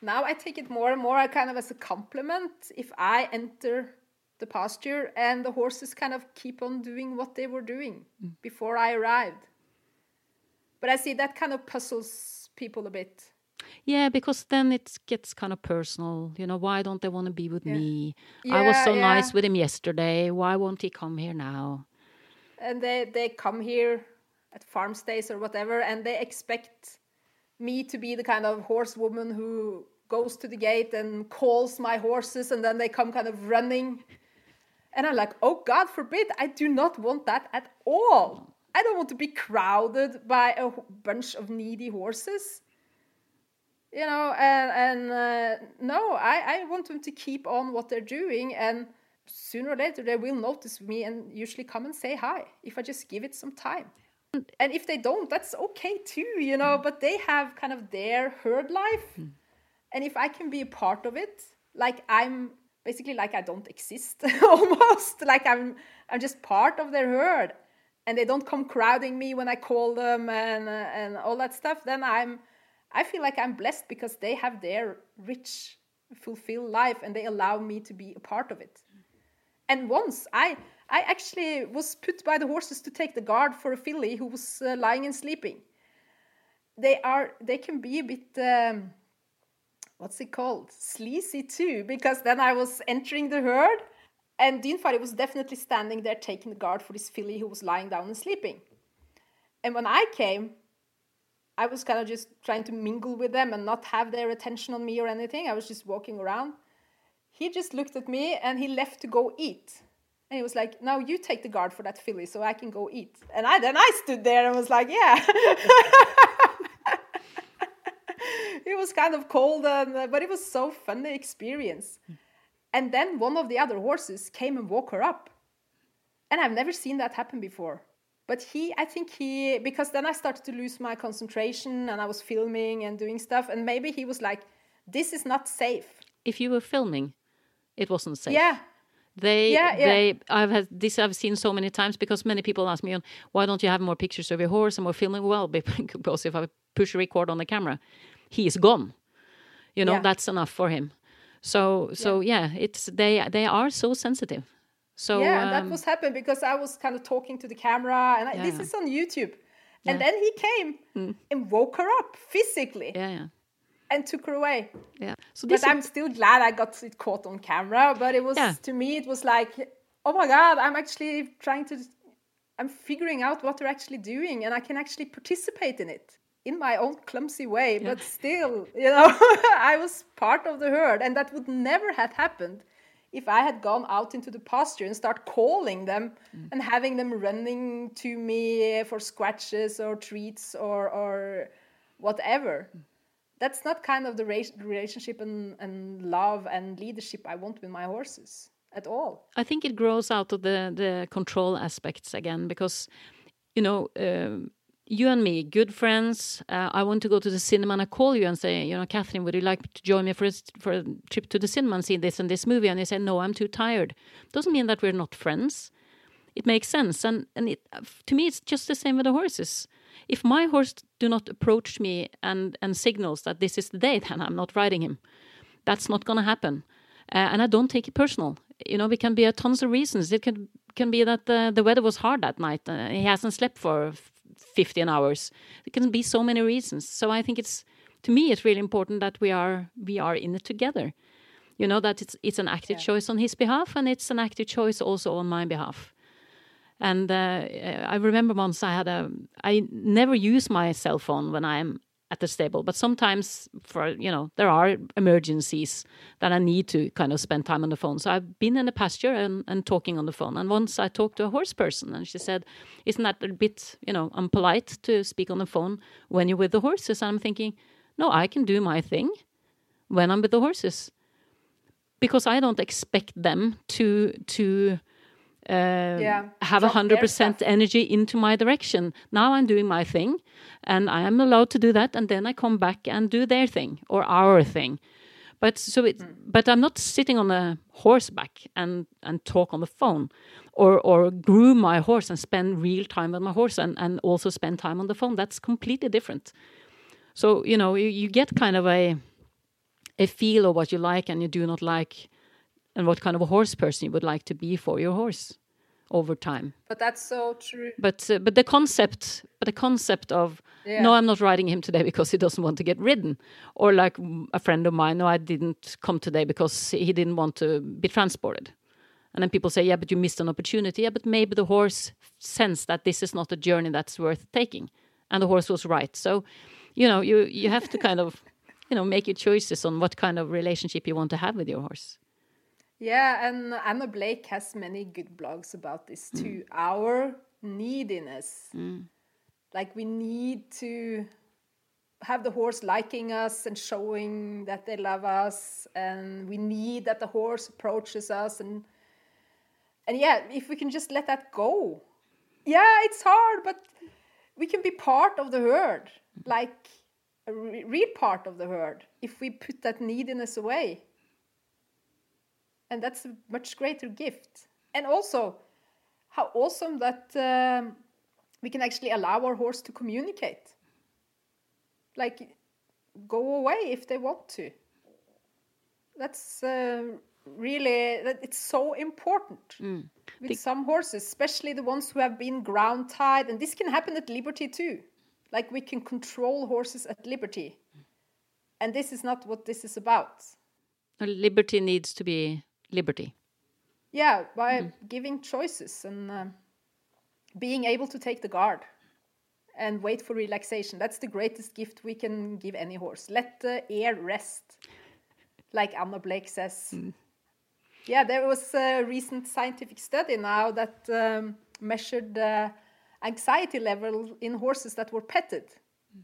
Speaker 2: now I take it more and more kind of as a compliment if I enter the pasture and the horses kind of keep on doing what they were doing mm. before I arrived. But I see that kind of puzzles people a bit.
Speaker 1: Yeah because then it gets kind of personal you know why don't they want to be with
Speaker 2: Yeah.
Speaker 1: me? I was so
Speaker 2: yeah.
Speaker 1: nice with him yesterday. Why won't he come here now?
Speaker 2: And they they come here at farm stays or whatever and they expect me to be the kind of horsewoman who goes to the gate and calls my horses and then they come kind of running. And i'm like oh god forbid i do not want that at all. I don't want to be crowded by a bunch of needy horses you know and and uh, no i i want them to keep on what they're doing and sooner or later they will notice me and usually come and say hi if i just give it some time. And if they don't that's okay too you know but they have kind of their herd life. And if i can be a part of it like i'm basically like i don't exist almost like i'm i'm just part of their herd. And they don't come crowding me when i call them and uh, and all that stuff then i'm i feel like i'm blessed because they have their rich fulfilled life and they allow me to be a part of it and once I I actually was put by the horses to take the guard for a filly who was uh, lying and sleeping. They are they can be a bit um, what's it called sleazy too because then I was entering the herd and Dinfari was definitely standing there taking the guard for this filly who was lying down and sleeping. And when I came, I was kind of just trying to mingle with them and not have their attention on me or anything. I was just walking around he just looked at me and he left to go eat. And he was like, "Now you take the guard for that filly, so I can go eat." And I then I stood there and was like, "Yeah." it was kind of cold, and, uh, but it was so funny experience. And then one of the other horses came and woke her up, and I've never seen that happen before. But he, I think he, because then I started to lose my concentration, and I was filming and doing stuff, and maybe he was like, "This is not safe."
Speaker 1: if you were filming it wasn't safe
Speaker 2: Yeah,
Speaker 1: They,
Speaker 2: Yeah, yeah.
Speaker 1: they, I've had this. I've seen so many times because many people ask me, "Why don't you have more pictures of your horse and more filming?" Well, because if I push record on the camera, he is gone. You know,
Speaker 2: Yeah.
Speaker 1: that's enough for him. So so yeah, it's they they are so sensitive. So
Speaker 2: yeah, and that
Speaker 1: um,
Speaker 2: was happened because I was kind of talking to the camera, and I, this is on YouTube.
Speaker 1: Yeah.
Speaker 2: And then he came and woke her up physically
Speaker 1: yeah yeah
Speaker 2: and took her away.
Speaker 1: yeah. So
Speaker 2: But I'm still glad I got it caught on camera. But it was
Speaker 1: Yeah.
Speaker 2: to me, it was like, oh my god, I'm actually trying to, I'm figuring out what they're actually doing, and I can actually participate in it in my own clumsy way. But still, you know, I was part of the herd, and that would never have happened if I had gone out into the pasture and start calling them
Speaker 1: Mm.
Speaker 2: and having them running to me for scratches or treats or or whatever
Speaker 1: Mm.
Speaker 2: that's not kind of the relationship and, and love and leadership I want with my horses at all.
Speaker 1: I think it grows out of the the control aspects again because you know um, you and me, good friends. Uh, I want to go to the cinema and I call you and say, you know, Catherine, would you like to join me for a, for a trip to the cinema and see this and this movie? And you say, no, I'm too tired. Doesn't mean that we're not friends. It makes sense, and and it to me it's just the same with the horses. If my horse do not approach me and and signals that this is the day, then I'm not riding him. That's not going to happen. Uh, and I don't take it personal. You know, it can be a tons of reasons. It can can be that the, the weather was hard that night. Uh, he hasn't slept for 15 hours. It can be so many reasons. So I think it's to me it's really important that we are we are in it together. You know that it's it's an active choice on his behalf and it's an active choice also on my behalf. And uh, I remember once I had a I never use my cell phone when I'm at the stable, but sometimes for you know there are emergencies that I need to kind of spend time on the phone. So I've been in the pasture and, and talking on the phone. And once I talked to a horse person, and she said, "Isn't that a bit you know unpolite to speak on the phone when you're with the horses?" And I'm thinking, no, I can do my thing when I'm with the horses because I don't expect them to to uh,
Speaker 2: Yeah,
Speaker 1: have a hundred percent energy into my direction. Now I'm doing my thing, and I am allowed to do that, and then I come back and do their thing or our thing. But so it, but I'm not sitting on a horseback and and talk on the phone, or or groom my horse and spend real time with my horse and and also spend time on the phone. That's completely different. So you know you, you get kind of a a feel of what you like and you do not like, and what kind of a horse person you would like to be for your horse over time.
Speaker 2: But that's so true.
Speaker 1: But uh, but the concept, but the concept of
Speaker 2: Yeah.
Speaker 1: no, I'm not riding him today because he doesn't want to get ridden, or like a friend of mine, no, I didn't come today because he didn't want to be transported. And then people say, yeah, but you missed an opportunity. Yeah, but maybe the horse sensed that this is not a journey that's worth taking, and the horse was right. So, you know, you you have to kind of, you know, make your choices on what kind of relationship you want to have with your horse.
Speaker 2: Yeah, and Anna Blake has many good blogs about this mm. too. Our neediness. Mm. Like we need to have the horse liking us and showing that they love us and we need that the horse approaches us and and yeah, if we can just let that go. Yeah, it's hard, but we can be part of the herd. Mm. Like a re- real part of the herd if we put that neediness away and that's a much greater gift. And also how awesome that um, we can actually allow our horse to communicate. Like go away if they want to. That's uh, really that it's so important with
Speaker 1: The-
Speaker 2: some horses especially the ones who have been ground tied and this can happen at liberty too. Like we can control horses at liberty. And this is not what this is about.
Speaker 1: Liberty needs to be liberty.
Speaker 2: Yeah, by mm-hmm. giving choices and um being able to take the guard and wait for relaxation. That's the greatest gift we can give any horse. Let the air rest, like Anna Blake says. Mm. Yeah, there was a recent scientific study now that um, measured the anxiety level in horses that were petted. Mm.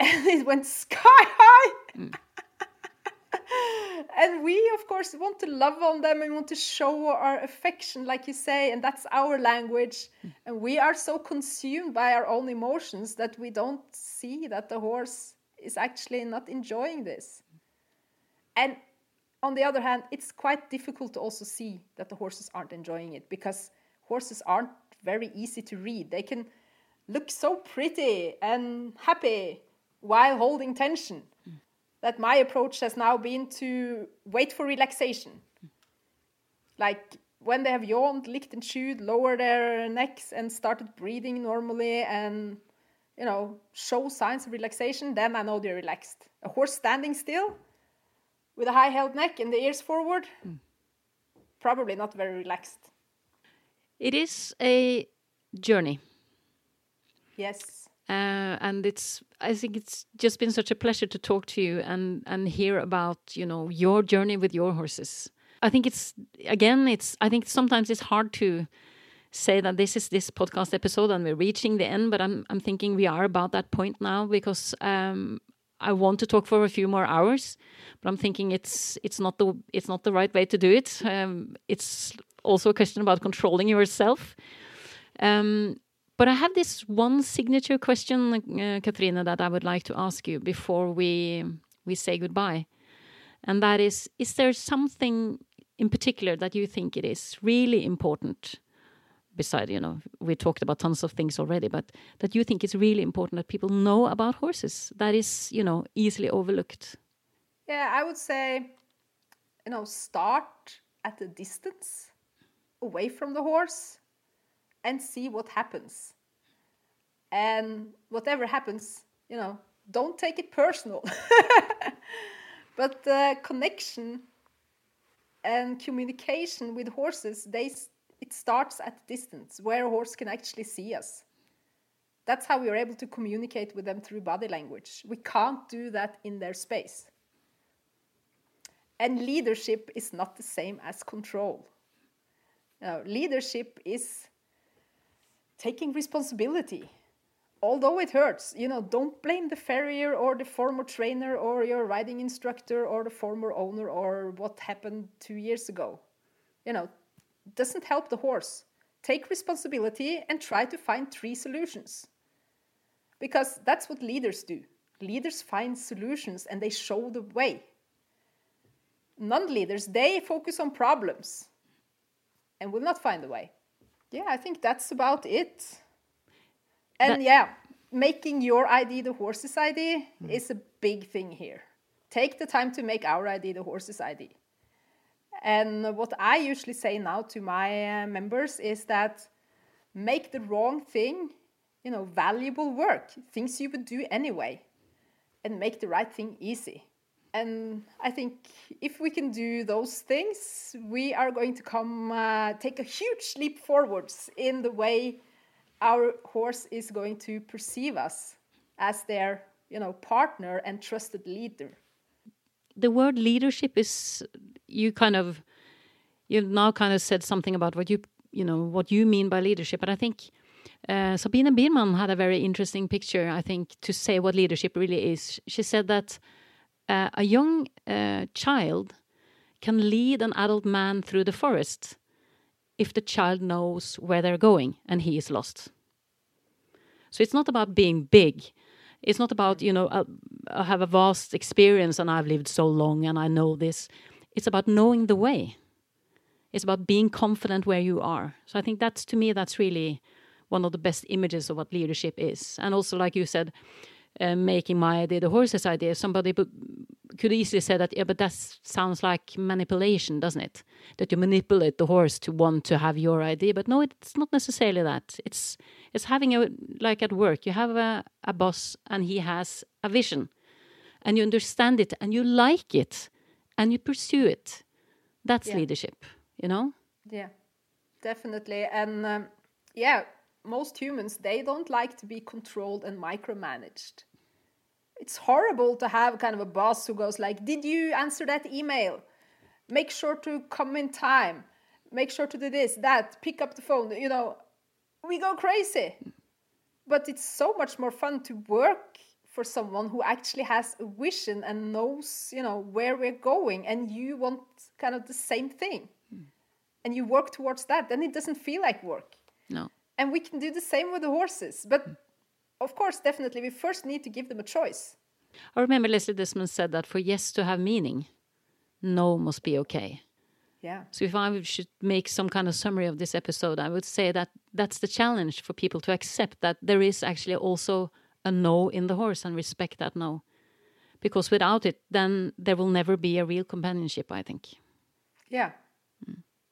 Speaker 2: And it went sky high. Mm. And we of course want to love on them and want to show our affection like you say and that's our language. And we are so consumed by our own emotions that we don't see that the horse is actually not enjoying this. And on the other hand it's quite difficult to also see that the horses aren't enjoying it because horses aren't very easy to read. They can look so pretty and happy while holding tension that my approach has now been to wait for relaxation. Like when they have yawned, licked and chewed, lower their necks and started breathing normally and you know, show signs of relaxation, then I know they're relaxed. A horse standing still with a high held neck and the ears forward, mm. probably not very relaxed.
Speaker 1: It is a journey.
Speaker 2: Yes.
Speaker 1: Uh, and it's I think it's just been such a pleasure to talk to you and and hear about you know your journey with your horses. I think it's again it's I think sometimes it's hard to say that this is this podcast episode and we're reaching the end, but I'm I'm thinking we are about that point now because um, I want to talk for a few more hours, but I'm thinking it's it's not the it's not the right way to do it. Um, it's also a question about controlling yourself. Um, but I have this one signature question, uh, Katrine, that I would like to ask you before we we say goodbye, and that is: Is there something in particular that you think it is really important? Beside, you know, we talked about tons of things already, but that you think it's really important that people know about horses that is, you know, easily overlooked.
Speaker 2: Yeah, I would say, you know, start at a distance away from the horse and see what happens. And whatever happens, you know, don't take it personal. but the connection and communication with horses, they it starts at distance, where a horse can actually see us. That's how we are able to communicate with them through body language. We can't do that in their space. And leadership is not the same as control. Now, leadership is taking responsibility. Although it hurts you know don't blame the farrier or the former trainer or your riding instructor or the former owner or what happened two years ago. You know doesn't help the horse. Take responsibility and try to find three solutions. Because that's what leaders do. Leaders find solutions and they show the way. Non-leaders they focus on problems and will not find a way yeah, I think that's about it. And yeah, making your ID the horse's ID mm. is a big thing here. Take the time to make our ID the horse's ID. And what I usually say now to my uh, members is that make the wrong thing, you know, valuable work, things you would do anyway, and make the right thing easy. And I think if we can do those things, we are going to come uh, take a huge leap forwards in the way our horse is going to perceive us as their, you know, partner and trusted leader.
Speaker 1: The word leadership is you kind of you've now kind of said something about what you you know what you mean by leadership, but I think uh, Sabine Biermann had a very interesting picture. I think to say what leadership really is. She said that uh, a young uh, child can lead an adult man through the forest if the child knows where they're going and he is lost. So it's not about being big. It's not about, you know, uh, I have a vast experience and I've lived so long and I know this. It's about knowing the way. It's about being confident where you are. So I think that's, to me, that's really one of the best images of what leadership is. And also, like you said, uh, making my idea the horse's idea, somebody could easily say that, yeah, but that sounds like manipulation, doesn't it? That you manipulate the horse to want to have your idea. But no, it's not necessarily that. It's it's having a like at work, you have a, a boss and he has a vision, and you understand it and you like it, and you pursue it. That's yeah. leadership, you know.
Speaker 2: Yeah, definitely, and um, yeah, most humans they don't like to be controlled and micromanaged. It's horrible to have kind of a boss who goes like did you answer that email? Make sure to come in time. Make sure to do this that pick up the phone. You know we go crazy. But it's so much more fun to work for someone who actually has a vision and knows you know where we're going and you want kind of the same thing. Mm. and you work towards that then it doesn't feel like work.
Speaker 1: No
Speaker 2: and we can do the same with the horses but of course, definitely, we first need to give them a choice.
Speaker 1: I remember Leslie Desmond said that for yes to have meaning, no must be okay.
Speaker 2: Yeah.
Speaker 1: So if I should make some kind of summary of this episode, I would say that that's the challenge for people to accept that there is actually also a no in the horse and respect that no. because without it, then there will never be a real companionship. I think.
Speaker 2: Yeah,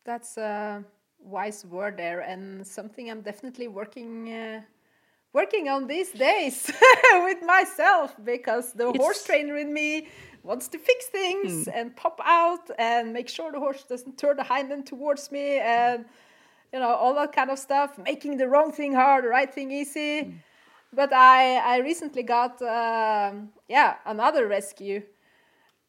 Speaker 2: that's a wise word there, and something I'm definitely working uh, working on these days with myself because the
Speaker 1: It's-
Speaker 2: horse trainer in me wants to fix things and pop out and make sure the horse doesn't turn the hind end towards me and you know all that kind of stuff making the wrong thing hard the right thing easy. But i i recently got um, yeah another rescue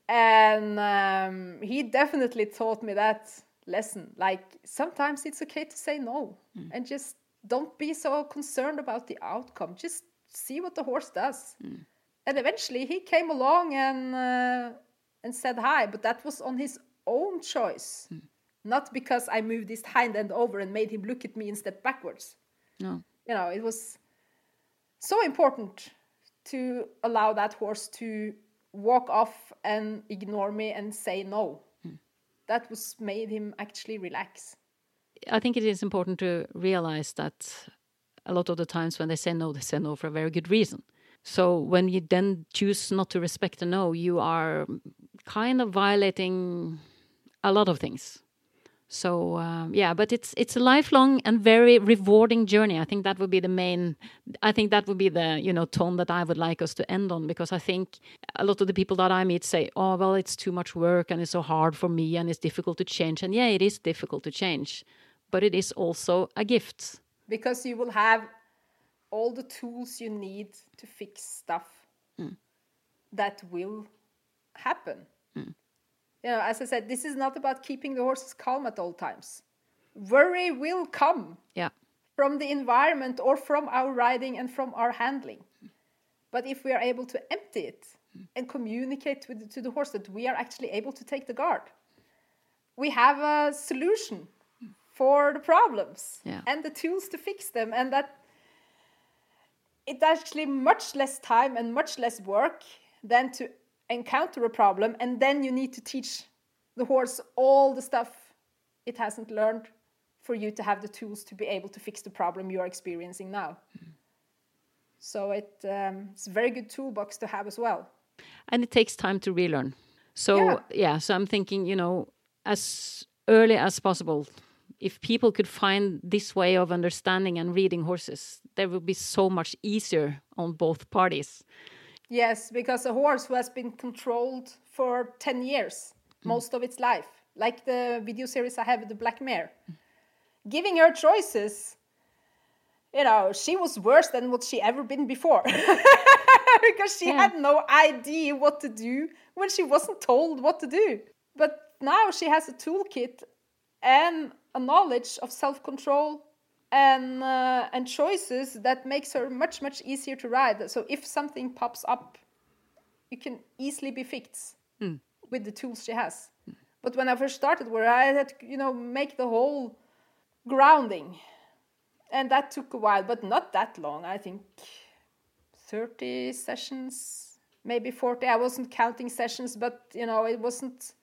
Speaker 2: and um, he definitely taught me that lesson. Like sometimes it's okay to say no mm. and just don't be so concerned about the outcome. Just see what the horse does. Mm. And eventually he came along and uh, and said hi but that was on his own choice. Mm. Not because i moved his hind end over and made him look at me and step backwards.
Speaker 1: No.
Speaker 2: you know it was so important to allow that horse to walk off and ignore me and say no that was made him actually relax
Speaker 1: I think it is important to realize that a lot of the times when they say no, they say no for a very good reason. So when you then choose not to respect a no, you are kind of violating a lot of things. So um, yeah, but it's it's a lifelong and very rewarding journey. I think that would be the main. I think that would be the you know tone that I would like us to end on because I think a lot of the people that I meet say, "Oh well, it's too much work and it's so hard for me and it's difficult to change." And yeah, it is difficult to change, but it is also a gift.
Speaker 2: because you will have all the tools you need to fix stuff that will happen. You know, as I said, this is not about keeping the horses calm at all times. Worry will come
Speaker 1: Yeah,
Speaker 2: from the environment or from our riding and from our handling. But if we are able to empty it and communicate with, to the horse that we are actually able to take the guard, we have a solution for the problems
Speaker 1: Yeah.
Speaker 2: and the tools to fix them, and that it's actually much less time and much less work than to encounter a problem and then you need to teach the horse all the stuff it hasn't learned for you to have the tools to be able to fix the problem you're experiencing now. So it, um, it's a very good toolbox to have as well.
Speaker 1: and it takes time to relearn. So
Speaker 2: Yeah.
Speaker 1: yeah, so I'm thinking, you know, as early as possible, if people could find this way of understanding and reading horses, there would be so much easier on both parties.
Speaker 2: Yes, because a horse who has been controlled for 10 years, mm. most of its life, like the video series I have with the Black Mare, giving her choices, you know, she was worse than what she ever been before. because she
Speaker 1: Yeah.
Speaker 2: had no idea what to do when she wasn't told what to do. But now she has a toolkit and a knowledge of self control and uh, and choices that makes her much much easier to ride. So if something pops up, you can easily be fixed with the tools she has. But when I first started, where I had to, you know make the whole grounding, and that took a while, but not that long. I think thirty sessions, maybe forty. I wasn't counting sessions, but you know it wasn't.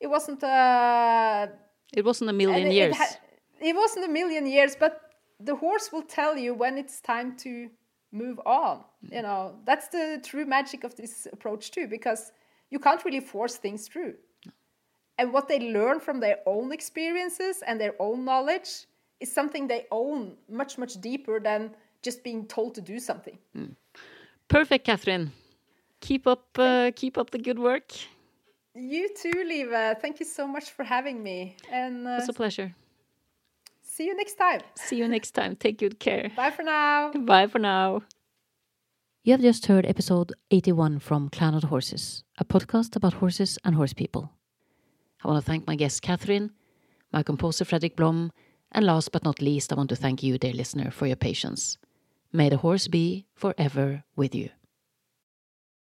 Speaker 2: It wasn't uh,
Speaker 1: It wasn't a million
Speaker 2: it-
Speaker 1: years.
Speaker 2: It, it wasn't a million years, but the horse will tell you when it's time to move on. You know, that's the true magic of this approach too, because you can't really force things through. And what they learn from their own experiences and their own knowledge is something they own much, much deeper than just being told to do something.
Speaker 1: Perfect, Catherine. Keep up, uh, keep up the good work.
Speaker 2: You too, Liva. Thank you so much for having me. And uh,
Speaker 1: It's a pleasure.
Speaker 2: See you next time.
Speaker 1: See you next time. Take good care.
Speaker 2: Bye for now.
Speaker 1: Bye for now. You have just heard episode 81 from Clan of the Horses, a podcast about horses and horse people. I want to thank my guest Catherine, my composer Fredrik Blom, and last but not least, I want to thank you, dear listener, for your patience. May the horse be forever with you.